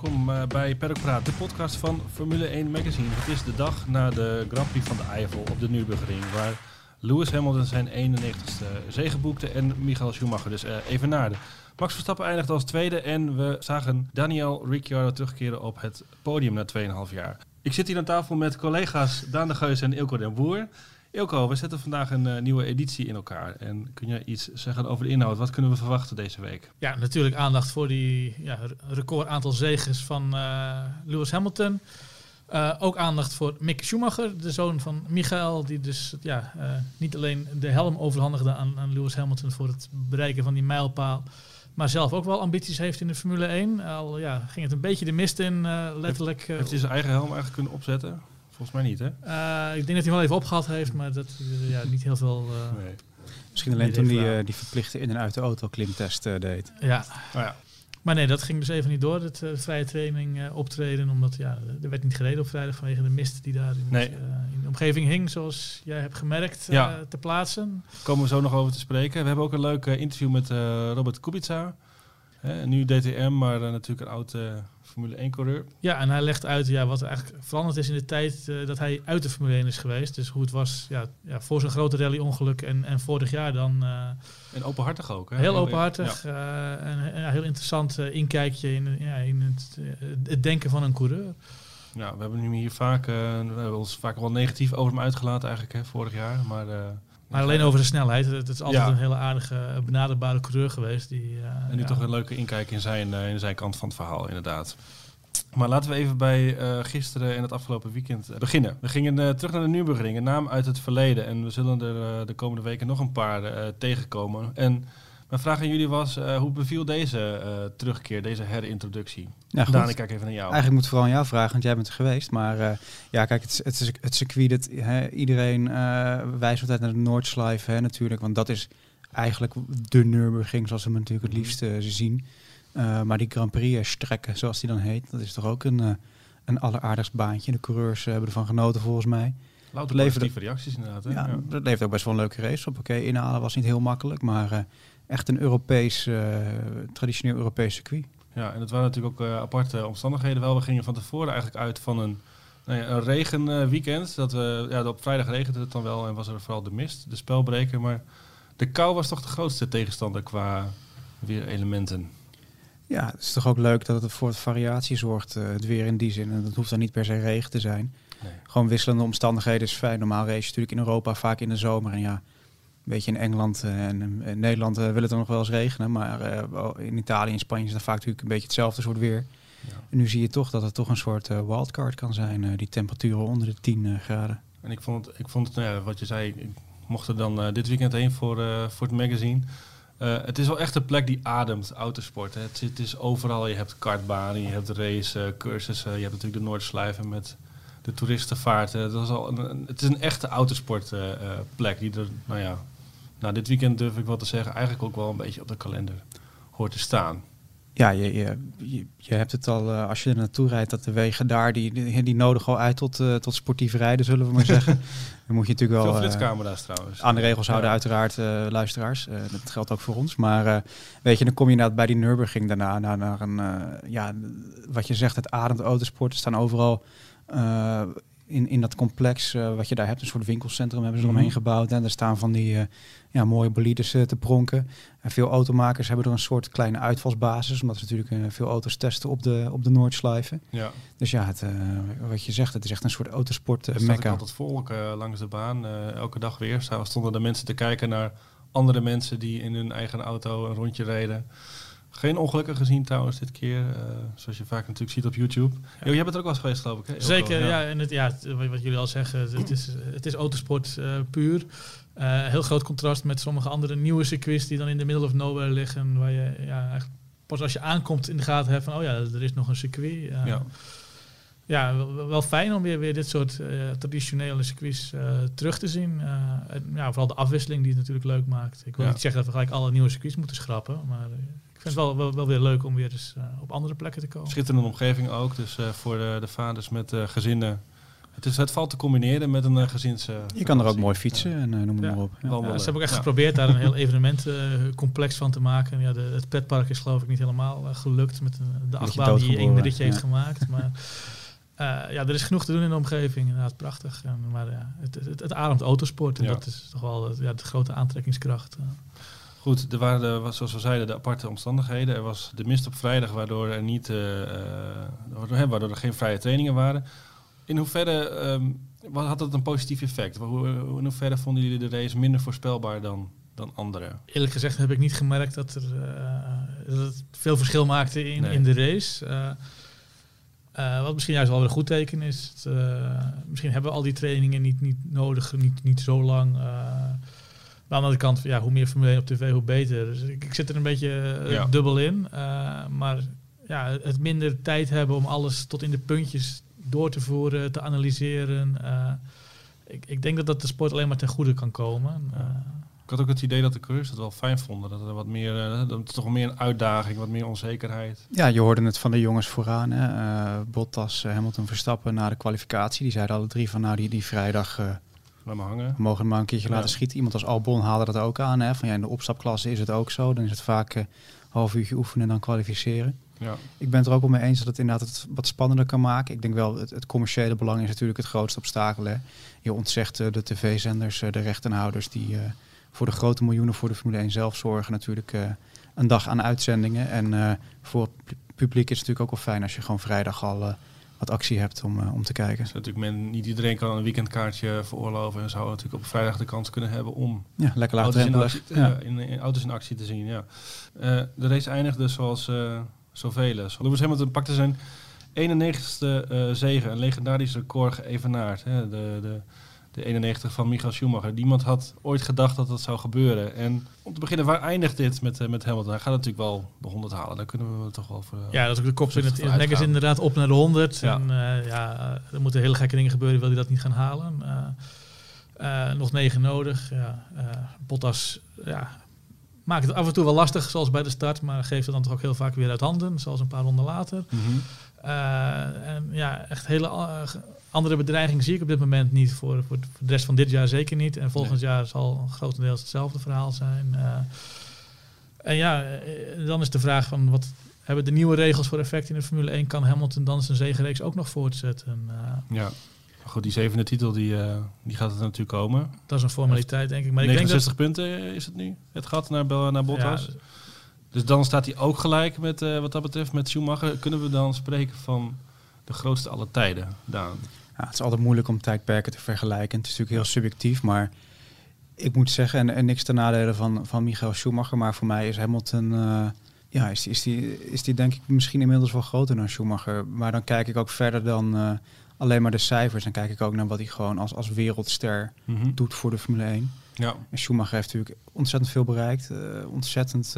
welkom uh, bij Paddock Praat, de podcast van Formule 1 Magazine. Het is de dag na de Grand Prix van de Eifel op de Nürburgring, waar Lewis Hamilton zijn 91ste zege boekte en Michael Schumacher dus even naarde. Max Verstappen eindigde als tweede en we zagen Daniel Ricciardo terugkeren op het podium na 2,5 jaar. Ik zit hier aan tafel met collega's Daan de Geus en Ilko den Boer. Ilko, we zetten vandaag een uh, nieuwe editie in elkaar. En kun je iets zeggen over de inhoud? Wat kunnen we verwachten deze week? Ja, natuurlijk aandacht voor die ja, record aantal zegens van uh, Lewis Hamilton. Uh, ook aandacht voor Mick Schumacher, de zoon van Michael, die dus ja, niet alleen de helm overhandigde aan, aan Lewis Hamilton voor het bereiken van die mijlpaal, maar zelf ook wel ambities heeft in de Formule 1. Al ja, ging het een beetje de mist in, letterlijk. Heeft, heeft hij zijn eigen helm eigenlijk kunnen opzetten? Volgens mij niet, hè? Uh, ik denk dat hij wel even opgehaald heeft, maar dat uh, ja, niet heel veel. Uh, nee. Misschien alleen toen hij die verplichte in- en uit de auto klimtest deed. Ja. Oh, ja. Maar nee, dat ging dus even niet door, het vrije training optreden. Omdat ja, er werd niet gereden op vrijdag vanwege de mist die daar in, nee. in de omgeving hing, zoals jij hebt gemerkt, ja. te plaatsen. Daar komen we zo nog over te spreken. We hebben ook een leuk interview met Robert Kubica. Hè, nu DTM, maar natuurlijk een oud Formule 1-coureur. Ja, en hij legt uit ja, wat er eigenlijk veranderd is in de tijd uh, dat hij uit de Formule 1 is geweest. Dus hoe het was ja, ja, voor zijn grote rally-ongeluk en, en vorig jaar dan. Uh, en openhartig ook, hè? Heel openhartig. Ja. Uh, en ja, heel interessant inkijkje in, ja, in het, het, denken van een coureur. Ja, we hebben nu hier vaak, we hebben ons vaak wel negatief over hem uitgelaten eigenlijk, hè, vorig jaar. Maar maar alleen over de snelheid. Het is altijd ja. een hele aardige, benaderbare coureur geweest. Die, uh, en nu ja. toch een leuke inkijk in zijn, uh, in zijn kant van het verhaal, inderdaad. Maar laten we even bij uh, gisteren en het afgelopen weekend beginnen. We gingen terug naar de Nürburgring, een naam uit het verleden. En we zullen er de komende weken nog een paar tegenkomen. En mijn vraag aan jullie was, hoe beviel deze terugkeer, deze herintroductie? Ja, Daan, ik kijk even naar jou. Eigenlijk moet vooral aan jou vragen, want jij bent er geweest. Maar uh, ja, kijk, het, het, circuit dat hè, iedereen wijst altijd naar de Noordslijf hè, natuurlijk. Want dat is eigenlijk de Nürburgring zoals we hem natuurlijk het liefst uh, zien. maar die Grand Prix strekken, zoals die dan heet, dat is toch ook een, een alleraardigst baantje. De coureurs hebben ervan genoten volgens mij. Louter positieve reacties inderdaad. Hè? Ja, ja, dat levert ook best wel een leuke race op. Oké, okay, inhalen was niet heel makkelijk, maar echt een Europees, traditioneel Europees circuit. Ja, en het waren natuurlijk ook uh, aparte omstandigheden wel. We gingen van tevoren eigenlijk uit van een, nou ja, een regenweekend. dat we, ja, op vrijdag regende het dan wel en was er vooral de mist, de spelbreker. Maar de kou was toch de grootste tegenstander qua weer elementen. Ja, het is toch ook leuk dat het voor het variatie zorgt, uh, het weer in die zin. En dat hoeft dan niet per se regen te zijn. Nee. Gewoon wisselende omstandigheden is fijn. Normaal race je natuurlijk in Europa vaak in de zomer. En ja, beetje in Engeland en in Nederland uh, wil het dan nog wel eens regenen. Maar in Italië en Spanje is dat vaak natuurlijk een beetje hetzelfde soort weer. Ja. En nu zie je toch dat het toch een soort wildcard kan zijn, die temperaturen onder de 10 graden. En ik vond het, ik vond het nou ja, wat je zei, ik mocht er dan dit weekend heen voor, voor het magazine. het is wel echt een plek die ademt, autosport. Hè. Het, het, is overal, je hebt kartbanen, je hebt race, cursussen, je hebt natuurlijk de Noordslijven met de toeristenvaarten. Het, was al een, het is een echte autosportplek die er, nou ja, nou, dit weekend durf ik wel te zeggen, eigenlijk ook wel een beetje op de kalender hoort te staan. Ja, je, je, je, hebt het al, uh, als je er naartoe rijdt, dat de wegen daar, die, die, die nodigen al uit tot, uh, tot sportief rijden, zullen we maar zeggen. Dan moet je natuurlijk wel... Veel flitscamera's uh, trouwens. Aan de regels houden, ja. uiteraard, luisteraars. dat geldt ook voor ons. Maar weet je, dan kom je inderdaad bij die Nürburgring daarna, naar, naar een, ja, wat je zegt, het ademt autosport. Er staan overal in, in dat complex uh, wat je daar hebt, een soort winkelcentrum hebben ze mm -hmm. eromheen gebouwd. En er staan van die uh, ja, mooie bolides uh, te pronken. En veel automakers hebben er een soort kleine uitvalsbasis, omdat ze natuurlijk veel auto's testen op de, op de Noordslijven. Ja. Dus ja, het, wat je zegt, het is echt een soort autosport uh, mekka. Er altijd volk langs de baan, elke dag weer. Stonden de mensen te kijken naar andere mensen die in hun eigen auto een rondje reden. Geen ongelukken gezien trouwens dit keer, uh, zoals je vaak natuurlijk ziet op YouTube. Ja. Jij bent er ook wel eens geweest geloof ik, hè? Zeker, ja. ja. en het, ja, wat jullie al zeggen, het is, het is autosport uh, puur. Uh, heel groot contrast met sommige andere nieuwe circuits die dan in de middle of nowhere liggen. Waar je ja, pas als je aankomt in de gaten hebt van, oh ja, er is nog een circuit. ja. Ja, wel, wel, fijn om weer, weer dit soort traditionele circuits terug te zien. En, ja, vooral de afwisseling die het natuurlijk leuk maakt. Ik wil niet zeggen dat we gelijk alle nieuwe circuits moeten schrappen, maar ik vind het wel, wel, wel, weer leuk om weer eens uh, op andere plekken te komen. Schitterende omgeving ook. Dus uh, voor de, de, vaders met uh, gezinnen Het, is, het valt te combineren met een uh, gezins... je kan er ook mooi fietsen en noem maar op. Ja. ze hebben ook echt geprobeerd daar een heel evenementcomplex van te maken. Ja, de, het petpark is geloof ik niet helemaal gelukt met de achtbaan die één ritje heeft gemaakt. Maar ja, er is genoeg te doen in de omgeving. Inderdaad, prachtig. Maar ja, het, het, het ademt autosport en dat is toch wel ja, de grote aantrekkingskracht. Goed, er waren, de, zoals we zeiden, de aparte omstandigheden. Er was de mist op vrijdag, waardoor er, niet, uh, waardoor er geen vrije trainingen waren. In hoeverre um, had dat een positief effect? In hoeverre vonden jullie de race minder voorspelbaar dan, dan andere? Eerlijk gezegd heb ik niet gemerkt dat, er, uh, dat het veel verschil maakte in, in de race. Wat misschien juist wel een goed teken is. misschien hebben we al die trainingen niet, niet nodig, niet, niet zo lang aan de andere kant, ja, hoe meer Formule op tv, hoe beter. Dus ik, ik zit er een beetje dubbel in. Maar ja, het minder tijd hebben om alles tot in de puntjes door te voeren, te analyseren. Ik, ik denk dat dat de sport alleen maar ten goede kan komen. Ik had ook het idee dat de coureurs het wel fijn vonden. Dat er wat meer, dat het toch meer een uitdaging, wat meer onzekerheid. Ja, je hoorde het van de jongens vooraan. Hè. Bottas, Hamilton, Verstappen na de kwalificatie. Die zeiden alle drie van nou die, die vrijdag Laat me hangen. We mogen maar een keertje laten schieten. Iemand als Albon haalde dat ook aan. Hè? Van, ja, in de opstapklasse is het ook zo. Dan is het vaak een uh, half uurtje oefenen en dan kwalificeren. Ja. Ik ben het er ook wel mee eens dat het inderdaad het wat spannender kan maken. Ik denk wel, het, het commerciële belang is natuurlijk het grootste obstakel. Hè? Je ontzegt uh, de tv-zenders, uh, de rechtenhouders die voor de grote miljoenen voor de Formule 1 zelf zorgen natuurlijk een dag aan uitzendingen. En voor het publiek is het natuurlijk ook wel fijn als je gewoon vrijdag al wat actie hebt om, om te kijken. Dus natuurlijk men, niet iedereen kan een weekendkaartje veroorloven en zou natuurlijk op vrijdag de kans kunnen hebben om ja, lekker auto's, in actie, ja. in, in, auto's in actie te zien. Ja. De race eindigde zoals zoveel. Lewis Hamilton pakte zijn 91ste zegen, een legendarisch record geëvenaard. Hè. De, de, de 91 van Michael Schumacher. Niemand had ooit gedacht dat dat zou gebeuren. En om te beginnen, waar eindigt dit met, uh, met Hamilton? Hij gaat natuurlijk wel de 100 halen. Daar kunnen we toch wel voor. ja, dat is ook de kop in het, het is inderdaad op naar de 100. Ja. En uh, ja, er moeten hele gekke dingen gebeuren, wil hij dat niet gaan halen. Nog negen nodig. Ja, Bottas ja, maakt het af en toe wel lastig, zoals bij de start, maar geeft het dan toch ook heel vaak weer uit handen, zoals een paar ronden later. Mm -hmm. en ja, echt hele andere bedreiging zie ik op dit moment niet. Voor, voor, de rest van dit jaar zeker niet. En volgend jaar zal grotendeels hetzelfde verhaal zijn. Uh, en ja, eh, dan is de vraag van wat hebben de nieuwe regels voor effect in de Formule 1? Kan Hamilton dan zijn zegenreeks ook nog voortzetten? Uh, ja. Goed, die zevende titel die, uh, die gaat het natuurlijk komen. Dat is een formaliteit, denk ik. Maar 69 ik denk dat... punten is het nu, het gaat naar, naar Bottas. Ja, dus dan staat hij ook gelijk met, uh, wat dat betreft met Schumacher. Kunnen we dan spreken van de grootste alle tijden, Daan? Ja, het is altijd moeilijk om tijdperken te vergelijken. Het is natuurlijk heel subjectief, maar ik moet zeggen, en, en niks ten nadele van, van Michael Schumacher, maar voor mij is Hamilton, uh, ja, is die, is, die, is die denk ik misschien inmiddels wel groter dan Schumacher. Maar dan kijk ik ook verder dan uh, alleen maar de cijfers. Dan kijk ik ook naar wat hij gewoon als, als wereldster mm -hmm. doet voor de Formule 1. Ja. En Schumacher heeft natuurlijk ontzettend veel bereikt. Uh, ontzettend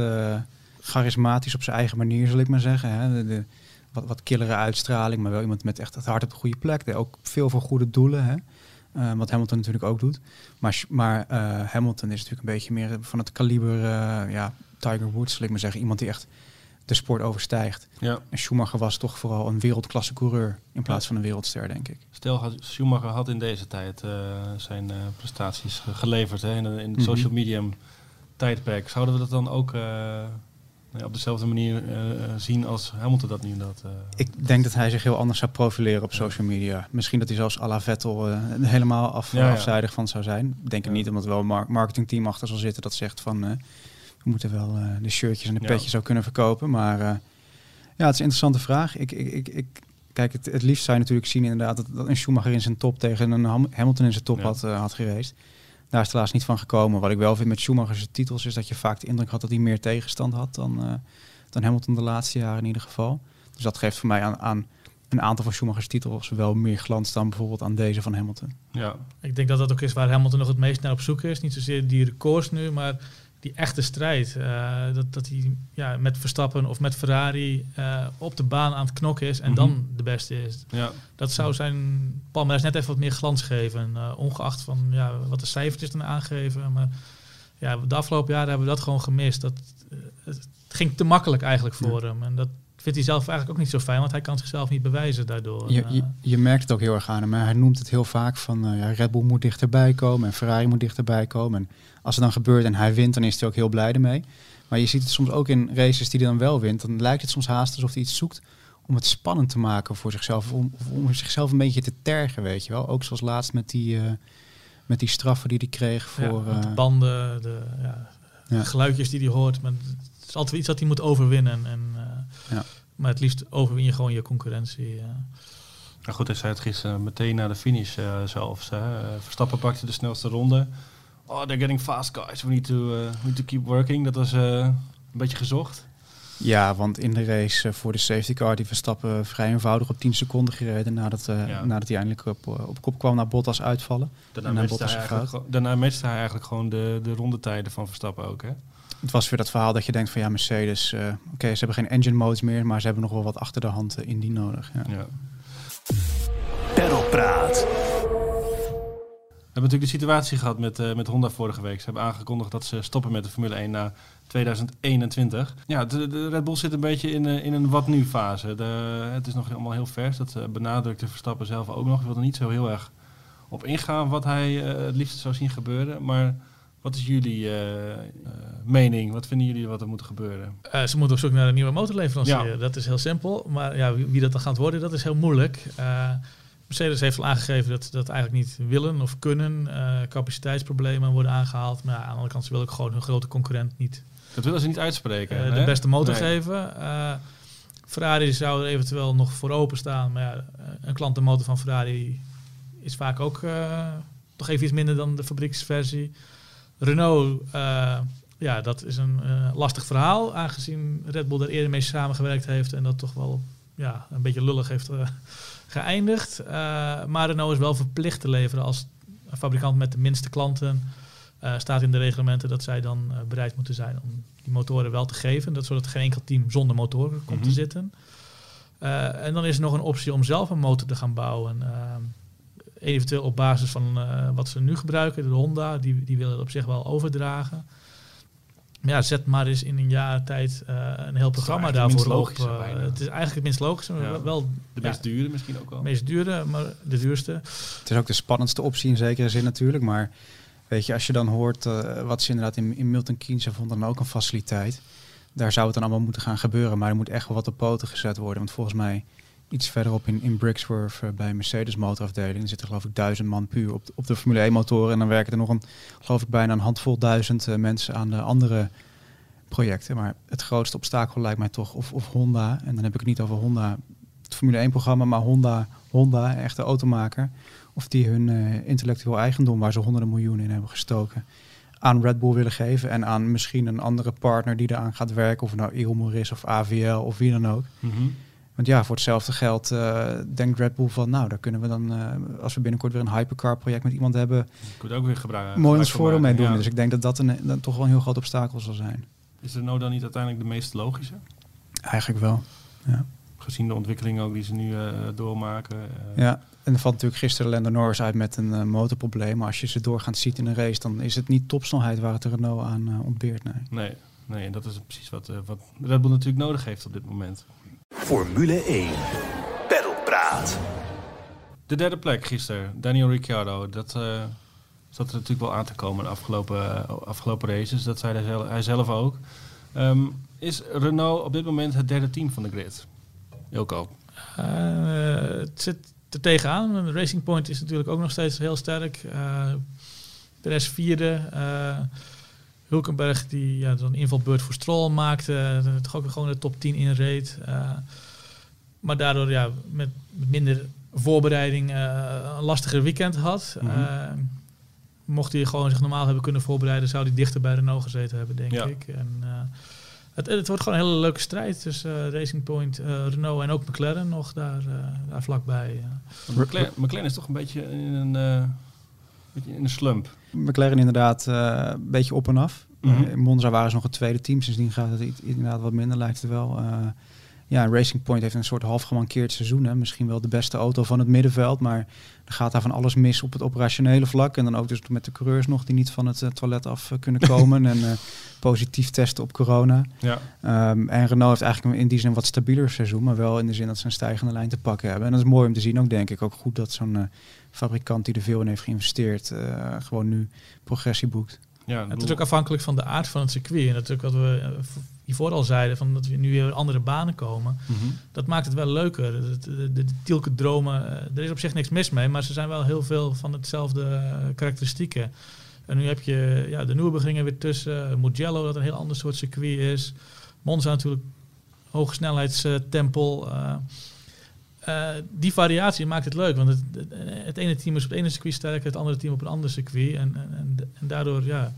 charismatisch op zijn eigen manier, zal ik maar zeggen. Hè. De, de, wat, wat killere uitstraling, maar wel iemand met echt het hart op de goede plek. Ook veel voor goede doelen, hè? Uh, wat Hamilton natuurlijk ook doet. Maar, maar uh, Hamilton is natuurlijk een beetje meer van het kaliber uh, ja, Tiger Woods, zal ik maar zeggen. Iemand die echt de sport overstijgt. Ja. En Schumacher was toch vooral een wereldklasse coureur in plaats ja. van een wereldster, denk ik. Stel, had, Schumacher had in deze tijd zijn prestaties geleverd hè, in, in de mm -hmm. social media tijdperk. Zouden we dat dan ook op dezelfde manier uh, zien als Hamilton dat nu dat. Uh, ik denk dat hij zich heel anders zou profileren op social media. Misschien dat hij zelfs à la Vettel helemaal af, ja, afzijdig van zou zijn. Ik denk het niet, omdat er wel een mar marketingteam achter zal zitten dat zegt van we moeten wel de shirtjes en de petjes ook kunnen verkopen. Maar ja, het is een interessante vraag. Ik, ik, ik, ik kijk, het, het liefst zou je natuurlijk zien inderdaad dat, dat een Schumacher in zijn top tegen een Hamilton in zijn top had, had geweest. Daar is het helaas niet van gekomen. Wat ik wel vind met Schumacher's titels is dat je vaak de indruk had dat hij meer tegenstand had dan, uh, dan Hamilton de laatste jaren in ieder geval. Dus dat geeft voor mij aan, aan een aantal van Schumacher's titels wel meer glans dan bijvoorbeeld aan deze van Hamilton. Ja. Ik denk dat dat ook is waar Hamilton nog het meest naar op zoek is. Niet zozeer die records nu, maar die echte strijd. Uh, dat, dat hij ja, met Verstappen of met Ferrari uh, op de baan aan het knokken is en mm -hmm. dan de beste is. Ja. Dat zou zijn Palmares net even wat meer glans geven. Uh, ongeacht van ja, wat de cijfertjes dan aangeven. Maar ja, de afgelopen jaren hebben we dat gewoon gemist. Dat, het ging te makkelijk eigenlijk voor ja. hem. En dat vindt hij zelf eigenlijk ook niet zo fijn, want hij kan zichzelf niet bewijzen daardoor. Je, Eh, je, je merkt het ook heel erg aan hem. hè. Hij noemt het heel vaak van eh, ja, Red Bull moet dichterbij komen en Ferrari moet dichterbij komen. En als het dan gebeurt en hij wint, dan is hij ook heel blij ermee. Maar je ziet het soms ook in races die hij dan wel wint. Dan lijkt het soms haast alsof hij iets zoekt om het spannend te maken voor zichzelf. Om, of om zichzelf een beetje te tergen, weet je wel. Ook zoals laatst met die, eh, met die straffen die hij kreeg voor... de banden, de ja, Ja. geluidjes die hij hoort. Maar het is altijd iets dat hij moet overwinnen. En, eh, Ja. Maar het liefst overwin je gewoon je concurrentie. Nou goed, hij zei het gisteren meteen na de finish eh, zelfs. Hè. Eh, Verstappen pakte de snelste ronde. Oh, they're getting fast, guys. We need to, eh, we need to keep working. Dat was eh, een beetje gezocht. Ja, want in de race eh, voor de safety car die Verstappen vrij eenvoudig op 10 seconden gereden nadat, eh, Ja. nadat hij eindelijk op, eh, op kop kwam naar Bottas uitvallen. Daarna En matchte, hij eigenlijk, daarna matchte hij eigenlijk gewoon de, de rondetijden van Verstappen ook. Hè? Het was weer dat verhaal dat je denkt van ja, Mercedes, eh, oké, ze hebben geen engine modes meer, maar ze hebben nog wel wat achter de hand in die nodig. Ja. Ja. Perlpraat. We hebben natuurlijk de situatie gehad met, eh, met Honda vorige week. Ze hebben aangekondigd dat ze stoppen met de Formule 1 na 2021. Ja, de, de Red Bull zit een beetje in, eh, in een wat nu fase. De, het is nog allemaal heel vers. Dat eh, benadrukte Verstappen zelf ook nog. Ik wil er niet zo heel erg op ingaan wat hij eh, het liefst zou zien gebeuren. Maar wat is jullie mening? Wat vinden jullie wat er moet gebeuren? Ze moeten op zoek naar een nieuwe motorleverancier. Ja. Dat is heel simpel. Maar ja, wie, wie dat dan gaat worden, dat is heel moeilijk. Mercedes heeft al aangegeven dat ze dat eigenlijk niet willen of kunnen. Capaciteitsproblemen worden aangehaald. Maar ja, aan de andere kant, ze willen ook gewoon hun grote concurrent niet Dat willen ze niet uitspreken. eh, de beste motor Nee. geven. Eh, Ferrari zou er eventueel nog voor openstaan. Maar ja, eh, een klantenmotor van Ferrari is vaak ook eh, toch even iets minder dan de fabrieksversie. Renault, ja, dat is een lastig verhaal. Aangezien Red Bull er eerder mee samengewerkt heeft en dat toch wel ja, een beetje lullig heeft geëindigd. Maar Renault is wel verplicht te leveren als fabrikant met de minste klanten. Eh, staat in de reglementen dat zij dan eh, bereid moeten zijn om die motoren wel te geven. Dat zodat geen enkel team zonder motoren komt te Mhm. zitten. Eh, en dan is er nog een optie om zelf een motor te gaan bouwen. Eventueel op basis van eh, wat ze nu gebruiken, de Honda, die, die willen het op zich wel overdragen. Maar ja, zet maar eens in een jaar tijd eh, een heel programma daarvoor op. het is eigenlijk het minst logische, maar Ja. wel De Ja. meest dure misschien ook wel. het meest dure, maar de duurste. Het is ook de spannendste optie in zekere zin natuurlijk, maar weet je, als je dan hoort eh, wat ze inderdaad in, in Milton Keynes vond dan ook een faciliteit. Daar zou het dan allemaal moeten gaan gebeuren, maar er moet echt wel wat op poten gezet worden. Want volgens mij iets verderop in, in Brixworth eh, bij Mercedes motorafdeling zitten geloof ik duizend man puur op, de- op de Formule 1 motoren. En dan werken er nog een, geloof ik bijna een handvol duizend eh, mensen aan de andere projecten. Maar het grootste obstakel lijkt mij toch of, of Honda. En dan heb ik het niet over Honda, het Formule 1 programma, maar Honda, Honda, echte automaker. Of die hun eh, intellectueel eigendom, waar ze honderden miljoenen in hebben gestoken, aan Red Bull willen geven. En aan misschien een andere partner die eraan gaat werken. Of nou Ilmor is of AVL of wie dan ook. Mhm. Want ja, voor hetzelfde geld eh, denkt Red Bull van, nou, daar kunnen we dan, eh, als we binnenkort weer een hypercar project met iemand hebben, Je kunt ook weer gebruiken. mooi ons voordeel mee doen. Ja. Dus ik denk dat dat een, dan toch wel een heel groot obstakel zal zijn. Is Renault dan niet uiteindelijk de meest logische? Eigenlijk wel. Ja. Gezien de ontwikkelingen ook die ze nu doormaken. ja. En er valt natuurlijk gisteren Lando Norris uit met een eh, motorprobleem. Maar als je ze doorgaans ziet in een race, dan is het niet topsnelheid waar het de Renault aan eh, ontbeert. Nee. Nee, nee, en dat is precies wat, eh, wat Red Bull natuurlijk nodig heeft op dit moment. Formule 1. Perlpraat. De derde plek gisteren, Daniel Ricciardo. Dat eh, zat er natuurlijk wel aan te komen de afgelopen, afgelopen races. Dat zei hij zelf, hij zelf ook. Ehm, is Renault op dit moment het derde team van de grid? Ilko. Eh, het zit er tegenaan. Racing Point is natuurlijk ook nog steeds heel sterk. Uh, Perez vierde. Uh, Hulkenberg die ja, dan invalbeurt voor Stroll maakte. Uh, toch ook gewoon de top 10 in reed. Uh, maar daardoor ja, met, met minder voorbereiding een lastiger weekend had. Mm -hmm. mocht hij gewoon zich normaal hebben kunnen voorbereiden, zou hij dichter bij Renault gezeten hebben, denk ja. ik. En, het, het, wordt gewoon een hele leuke strijd tussen uh, Racing Point, uh, Renault en ook McLaren nog daar, daar vlakbij. McLaren, McLaren, is toch een beetje in een, uh, beetje in een slump. McLaren inderdaad uh, een beetje op en af. Mhm. Mm -hmm. in Monza waren ze nog het tweede team, sindsdien gaat het inderdaad wat minder, lijkt het wel. Ja, Racing Point heeft een soort half gemankeerd seizoen. Hè. Misschien wel de beste auto van het middenveld, maar er gaat daar van alles mis op het operationele vlak. En dan ook dus met de coureurs nog die niet van het eh, toilet af eh, kunnen komen en eh, positief testen op corona. Ja. Ehm, en Renault heeft eigenlijk in die zin een wat stabieler seizoen, maar wel in de zin dat ze een stijgende lijn te pakken hebben. En dat is mooi om te zien ook, denk ik. Ook goed dat zo'n fabrikant die er veel in heeft geïnvesteerd, eh, gewoon nu progressie boekt. Ja, Het is ook afhankelijk van de aard van het circuit. En ook wat we hiervoor al zeiden, van dat we nu weer andere banen komen. Mhm. Dat maakt het wel leuker. De, de, de, de Tielke dromen, eh, er is op zich niks mis mee, maar ze zijn wel heel veel van hetzelfde eh, karakteristieken. En nu heb je ja, de nieuwe beginnen weer tussen. Mugello, dat een heel ander soort circuit is. Monza natuurlijk, hoogsnelheidstempel. eh eh, die variatie maakt het leuk, want het, ene team is op het ene circuit sterker, het andere team op een ander circuit. En, en, en, daardoor ja,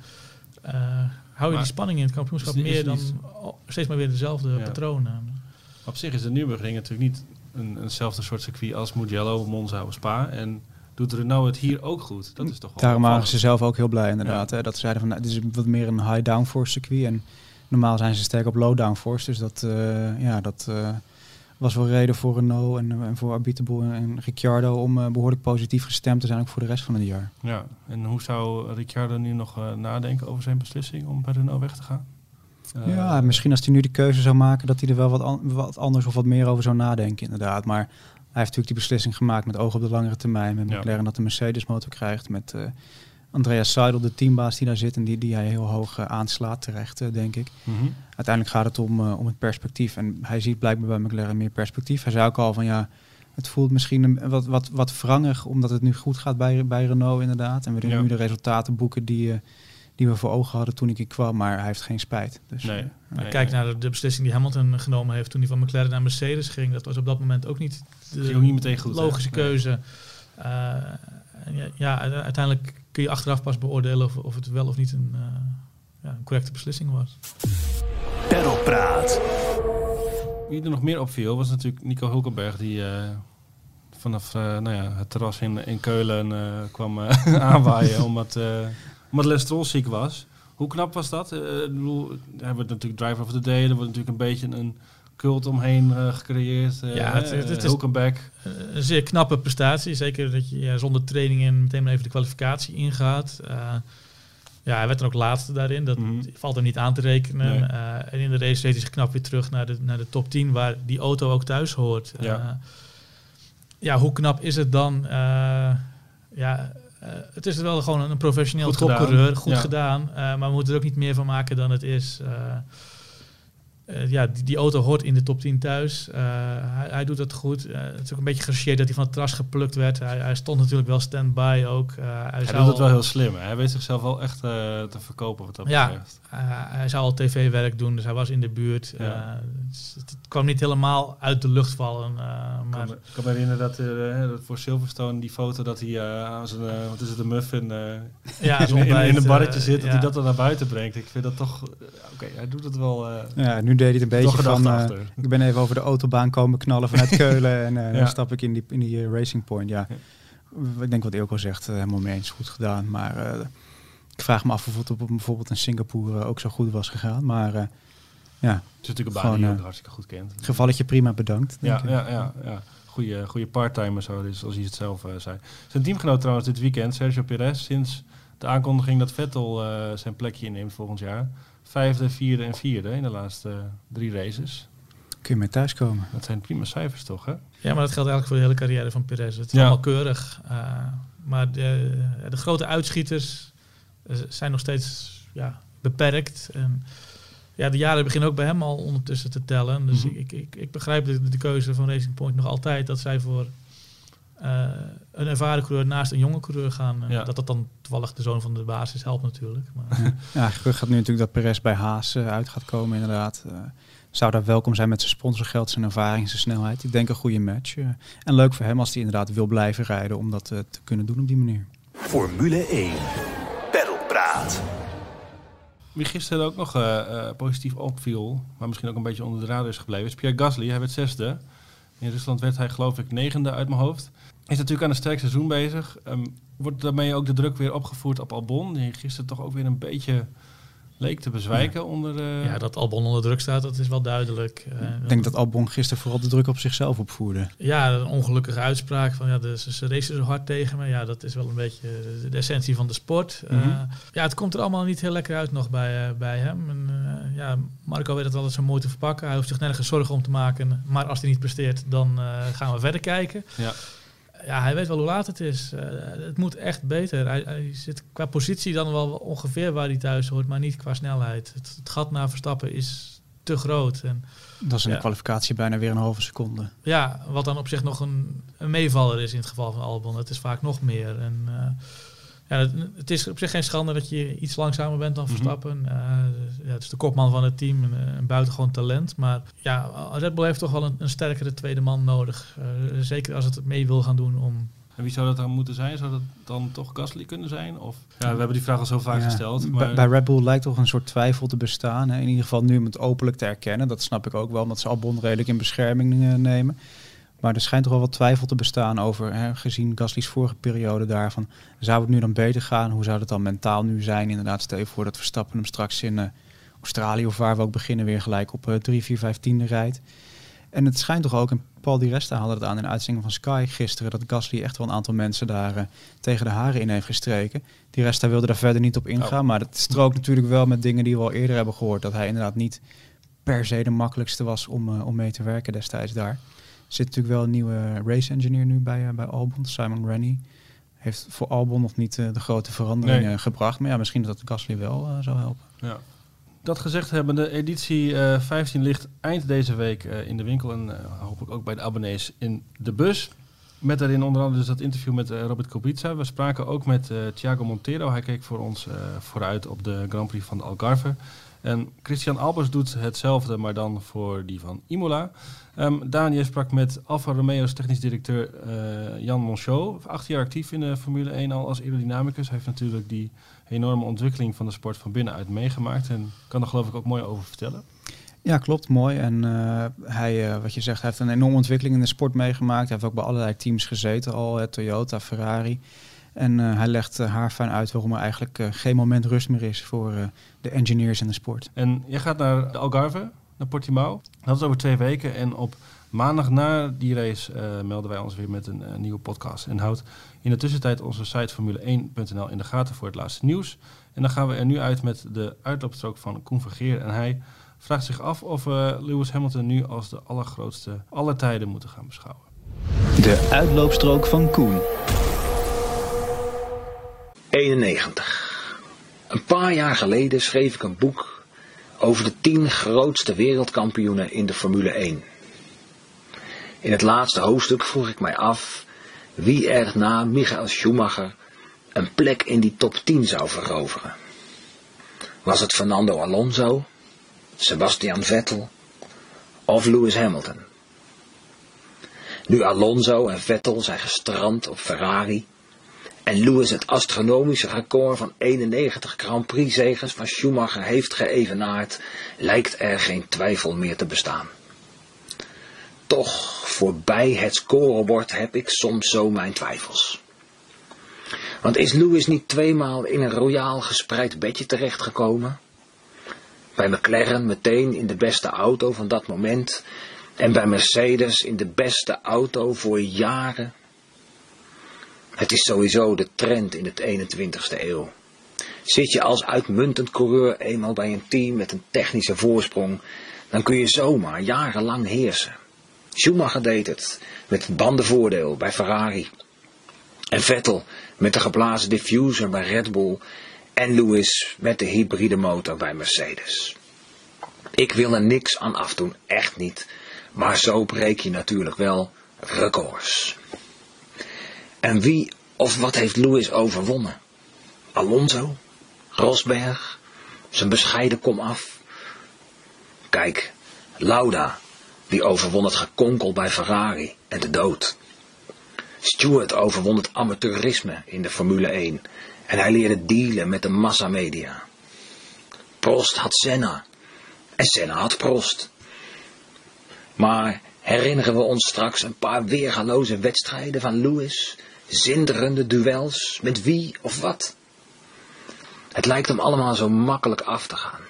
eh, hou je Maar die spanning in het kampioenschap is- is meer dan oh, steeds maar weer dezelfde Ja. patronen. Op zich is de Nürburgring natuurlijk niet een, eenzelfde soort circuit als Mugello, Monza of Spa. En doet Renault het hier ook goed? Dat is toch wel Daarom waren ze zelf ook heel blij inderdaad. Hè, dat ze zeiden van, nou, dit is wat meer een high downforce circuit. En normaal zijn ze sterk op low downforce. Dus dat, eh, ja, dat eh, was wel reden voor Renault en, en voor Abiteboul en, Ricciardo om eh, behoorlijk positief gestemd te zijn ook voor de rest van het jaar. Ja, en hoe zou Ricciardo nu nog eh, nadenken over zijn beslissing om bij Renault weg te gaan? Eh, ja, misschien als hij nu de keuze zou maken dat hij er wel wat, an- wat anders of wat meer over zou nadenken inderdaad. Maar hij heeft natuurlijk die beslissing gemaakt met oog op de langere termijn. Met Ja. McLaren dat de Mercedes motor krijgt. Met eh, Andreas Seidel, de teambaas die daar zit en die, die hij heel hoog eh, aanslaat terecht, eh, denk ik. mhm. uiteindelijk gaat het om, eh, om het perspectief. En hij ziet blijkbaar bij McLaren meer perspectief. Hij zei ook al van ja, het voelt misschien een, wat, wat, wat wrangig, omdat het nu goed gaat bij, bij Renault inderdaad. En we Ja. nu de resultaten boeken die, eh, die we voor ogen hadden toen ik hier kwam. Maar hij heeft geen spijt. Dus, Nee. kijk nee. naar de, de beslissing die Hamilton genomen heeft toen hij van McLaren naar Mercedes ging. Dat was op dat moment ook niet de Ging ook niet meteen goed, logische keuze. Eh, en ja, uiteindelijk kun je achteraf pas beoordelen of, of het wel of niet een, eh, ja, een correcte beslissing was. Pedalpraat. Wie er nog meer opviel was natuurlijk Nico Hulkenberg, die eh, vanaf eh, nou ja, het terras in, in Keulen eh, kwam aanwaaien omdat, eh omdat Stroll ziek was. Hoe knap was dat? Eh, ik bedoel, hij wordt natuurlijk driver of the day, er wordt natuurlijk een beetje een cult omheen eh, gecreëerd. eh, Ja, het- het is-. Eh, een zeer knappe prestatie. Zeker dat je ja, zonder training en meteen maar even de kwalificatie ingaat. Ja, hij werd dan ook laatste daarin. Dat Mhm. valt er niet aan te rekenen. Nee. En in de race reed hij zich knap weer terug naar de, naar de top 10, waar die auto ook thuis hoort. Ja. Ja, hoe knap is het dan? Ja, het is wel gewoon een professioneel Goed gedaan. topcoureur. Goed gedaan. Maar we moeten er ook niet meer van maken dan het is. Eh, ja, die, die auto hoort in de top 10 thuis. Eh, hij, hij doet dat goed. Eh, het is ook een beetje gechargeerd dat hij van het tras geplukt werd. Hij, hij stond natuurlijk wel stand-by ook. Eh, hij, Hij doet het wel al- heel slim. hè. Hij weet zichzelf wel echt eh, te verkopen wat dat Ja. betreft. eh, hij zou al tv-werk doen, dus hij was in de buurt. Ja. Eh, het, het kwam niet helemaal uit de lucht vallen. eh, Ik maar kan, me- ik kan me herinneren dat, eh, dat voor Silverstone die foto dat hij eh, aan zijn, wat is het, een muffin eh, ja, in, in, in een barretje zit, dat ja. hij dat dan naar buiten brengt. Ik vind dat toch, oké, hij doet het wel, eh ja, nu deed hij het een beetje van... achter. ik ben even over de autobaan komen knallen vanuit Keulen. En eh, Ja. dan stap ik in die, in die eh, Racing Point. Ja. Ik denk wat Ilko zegt, helemaal mee eens. Goed gedaan. Maar ik vraag me af of het op bijvoorbeeld in Singapore ook zo goed was gegaan. Maar ja, Het is natuurlijk een baan Gewoon, die je ook hartstikke goed kent. gevalletje prima bedankt. denk Ja, ik. ja, ja, ja. Goeie, goede parttimer, zo, dus, zoals hij het zelf zei. Zijn teamgenoot trouwens dit weekend, Sergio Perez, sinds de aankondiging dat Vettel zijn plekje inneemt volgend jaar. Vijfde, vierde en vierde in de laatste drie races. Kun je mee thuiskomen. Dat zijn prima cijfers toch, hè? Ja, maar dat geldt eigenlijk voor de hele carrière van Perez. Het is Ja. allemaal keurig. Eh, maar de, de grote uitschieters eh, zijn nog steeds ja, beperkt. En ja, de jaren beginnen ook bij hem al ondertussen te tellen. Dus Mhm. ik, ik, ik begrijp de, de keuze van Racing Point nog altijd dat zij voor eh, een ervaren coureur naast een jonge coureur gaan. Eh, Ja. Dat dat dan toevallig de zoon van de basis helpt natuurlijk. Maar, Ja, gerucht gaat nu natuurlijk dat Perez bij Haas eh, uit gaat komen inderdaad. Eh, zou daar welkom zijn met zijn sponsorgeld, zijn ervaring, zijn snelheid. Ik denk een goede match. eh. en leuk voor hem als hij inderdaad wil blijven rijden om dat te kunnen doen op die manier. Formule 1. Pedalpraat. Wie gisteren ook nog positief opviel, maar misschien ook een beetje onder de radar is gebleven, is Pierre Gasly. Hij werd zesde. In Rusland werd hij geloof ik negende uit mijn hoofd. Is natuurlijk aan een sterk seizoen bezig. Ehm, wordt daarmee ook de druk weer opgevoerd op Albon, die gisteren toch ook weer een beetje leek te bezwijken onder... eh, Ja, dat Albon onder druk staat, dat is wel duidelijk. Eh, Ik denk dat Albon gisteren vooral de druk op zichzelf opvoerde. Ja, een ongelukkige uitspraak van ja, de, ze, ze racen zo hard tegen me. Ja, dat is wel een beetje de essentie van de sport. Eh, Mhm. ja, het komt er allemaal niet heel lekker uit nog bij, eh, bij hem. En, eh, ja, Marco weet het altijd zo mooi te verpakken. Hij hoeft zich nergens zorgen om te maken. Maar als hij niet presteert, dan eh, gaan we verder kijken. Ja. Ja, hij weet wel hoe laat het is. Eh, het moet echt beter. Hij, hij zit qua positie dan wel ongeveer waar hij thuis hoort, maar niet qua snelheid. Het, het gat naar Verstappen is te groot. En Dat is in Ja. de kwalificatie bijna weer een halve seconde. ja, wat dan op zich nog een, een meevaller is in het geval van Albon. Het is vaak nog meer. En, eh, ja, het, het is op zich geen schande dat je iets langzamer bent dan Mhm. Verstappen. Eh, ja, het is de kopman van het team, een, een buitengewoon talent. Maar ja, Red Bull heeft toch wel een, een sterkere tweede man nodig. Eh, zeker als het mee wil gaan doen om... En wie zou dat dan moeten zijn? Zou dat dan toch Gasly kunnen zijn? Of, ja, we hebben die vraag al zo vaak Ja, gesteld. bij- Maar, Bij Red Bull lijkt toch een soort twijfel te bestaan. Hè? In ieder geval nu om het openlijk te erkennen. Dat snap ik ook wel, omdat ze Albon redelijk in bescherming eh, nemen. Maar er schijnt toch wel wat twijfel te bestaan over, hè, gezien Gasly's vorige periode daarvan. Zou het nu dan beter gaan? Hoe zou het dan mentaal nu zijn? Inderdaad, stel je voor dat Verstappen hem straks in eh, Australië of waar we ook beginnen weer gelijk op eh 3, 4, 5 tiende rijdt. En het schijnt toch ook, en Paul Di Resta haalde het aan in de uitzending van Sky gisteren, dat Gasly echt wel een aantal mensen daar eh, tegen de haren in heeft gestreken. Di Resta wilde daar verder niet op ingaan, Oh. maar dat strookt natuurlijk wel met dingen die we al eerder hebben gehoord. Dat hij inderdaad niet per se de makkelijkste was om, om mee te werken destijds daar. Er zit natuurlijk wel een nieuwe race engineer nu bij, eh, bij Albon, Simon Rennie. Heeft voor Albon nog niet eh, de grote veranderingen Nee. gebracht. Maar ja, misschien dat Gasly wel eh, zou helpen. ja. Dat gezegd hebben, de editie eh 15 ligt eind deze week eh, in de winkel. En eh, hopelijk ook bij de abonnees in de bus. Met daarin onder andere dus dat interview met eh, Robert Kubica. We spraken ook met eh, Thiago Montero. Hij keek voor ons eh, vooruit op de Grand Prix van de Algarve. En Christian Albers doet hetzelfde, maar dan voor die van Imola. Ehm Daniel sprak met Alfa Romeo's technisch directeur eh, Jan Monchot. Acht jaar actief in de Formule 1 al als aerodynamicus. Hij heeft natuurlijk die enorme ontwikkeling van de sport van binnenuit meegemaakt. En kan er geloof ik ook mooi over vertellen. Ja, klopt. Mooi. En eh, hij, eh, wat je zegt, heeft een enorme ontwikkeling in de sport meegemaakt. Hij heeft ook bij allerlei teams gezeten al. eh, Toyota, Ferrari. En eh, hij legt uh, haarfijn uit waarom er eigenlijk eh, geen moment rust meer is voor eh, de engineers in de sport. En jij gaat naar de Algarve, naar Portimao. Dat is over twee weken. En op maandag na die race eh, melden wij ons weer met een eh, nieuwe podcast. En houd in de tussentijd onze site formule1.nl in de gaten voor het laatste nieuws. En dan gaan we er nu uit met de uitloopstrook van Koen Vergeer. En hij vraagt zich af of we Lewis Hamilton nu als de allergrootste aller tijden moeten gaan beschouwen. De uitloopstrook van Koen. 91. Een paar jaar geleden schreef ik een boek over de 10 grootste wereldkampioenen in de Formule 1. In het laatste hoofdstuk vroeg ik mij af wie er na Michael Schumacher een plek in die top 10 zou veroveren. Was het Fernando Alonso, Sebastian Vettel of Lewis Hamilton? Nu Alonso en Vettel zijn gestrand op Ferrari en Lewis het astronomische record van 91 Grand Prix zegens van Schumacher heeft geëvenaard, lijkt er geen twijfel meer te bestaan. Toch, voorbij het scorebord heb ik soms zo mijn twijfels. Want is Lewis niet tweemaal in een royaal gespreid bedje terechtgekomen? Bij McLaren meteen in de beste auto van dat moment en bij Mercedes in de beste auto voor jaren het is sowieso de trend in het 21ste eeuw. Zit je als uitmuntend coureur eenmaal bij een team met een technische voorsprong, dan kun je zomaar jarenlang heersen. Schumacher deed het met het bandenvoordeel bij Ferrari. En Vettel met de geblazen diffuser bij Red Bull. En Lewis met de hybride motor bij Mercedes. Ik wil er niks aan afdoen, echt niet. Maar zo breek je natuurlijk wel records. En wie of wat heeft Lewis overwonnen? Alonso? Rosberg? Zijn bescheiden komaf? Kijk, Lauda, die overwon het gekonkel bij Ferrari en de dood. Stewart overwon het amateurisme in de Formule 1 en hij leerde dealen met de massamedia. Prost had Senna en Senna had Prost. Maar herinneren we ons straks een paar weergaloze wedstrijden van Lewis? Zinderende duels met wie of wat? Het lijkt hem allemaal zo makkelijk af te gaan.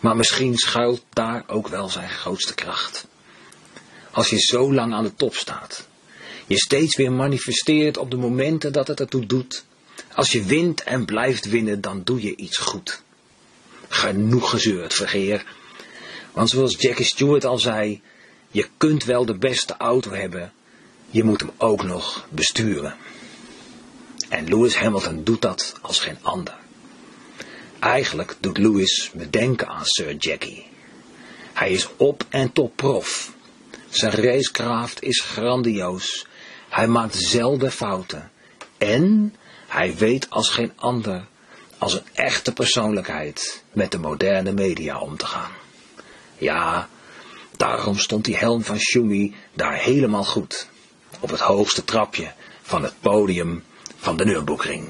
Maar misschien schuilt daar ook wel zijn grootste kracht. Als je zo lang aan de top staat, je steeds weer manifesteert op de momenten dat het ertoe doet. Als je wint en blijft winnen, dan doe je iets goed. Genoeg gezeurd, vergeer. Want zoals Jackie Stewart al zei, je kunt wel de beste auto hebben, je moet hem ook nog besturen. En Lewis Hamilton doet dat als geen ander. Eigenlijk doet Lewis me denken aan Sir Jackie. Hij is op en top prof. Zijn racecraft is grandioos. Hij maakt zelden fouten. En hij weet als geen ander, als een echte persoonlijkheid, met de moderne media om te gaan. Ja, daarom stond die helm van Schumi daar helemaal goed. Op het hoogste trapje van het podium van de Nürburgring.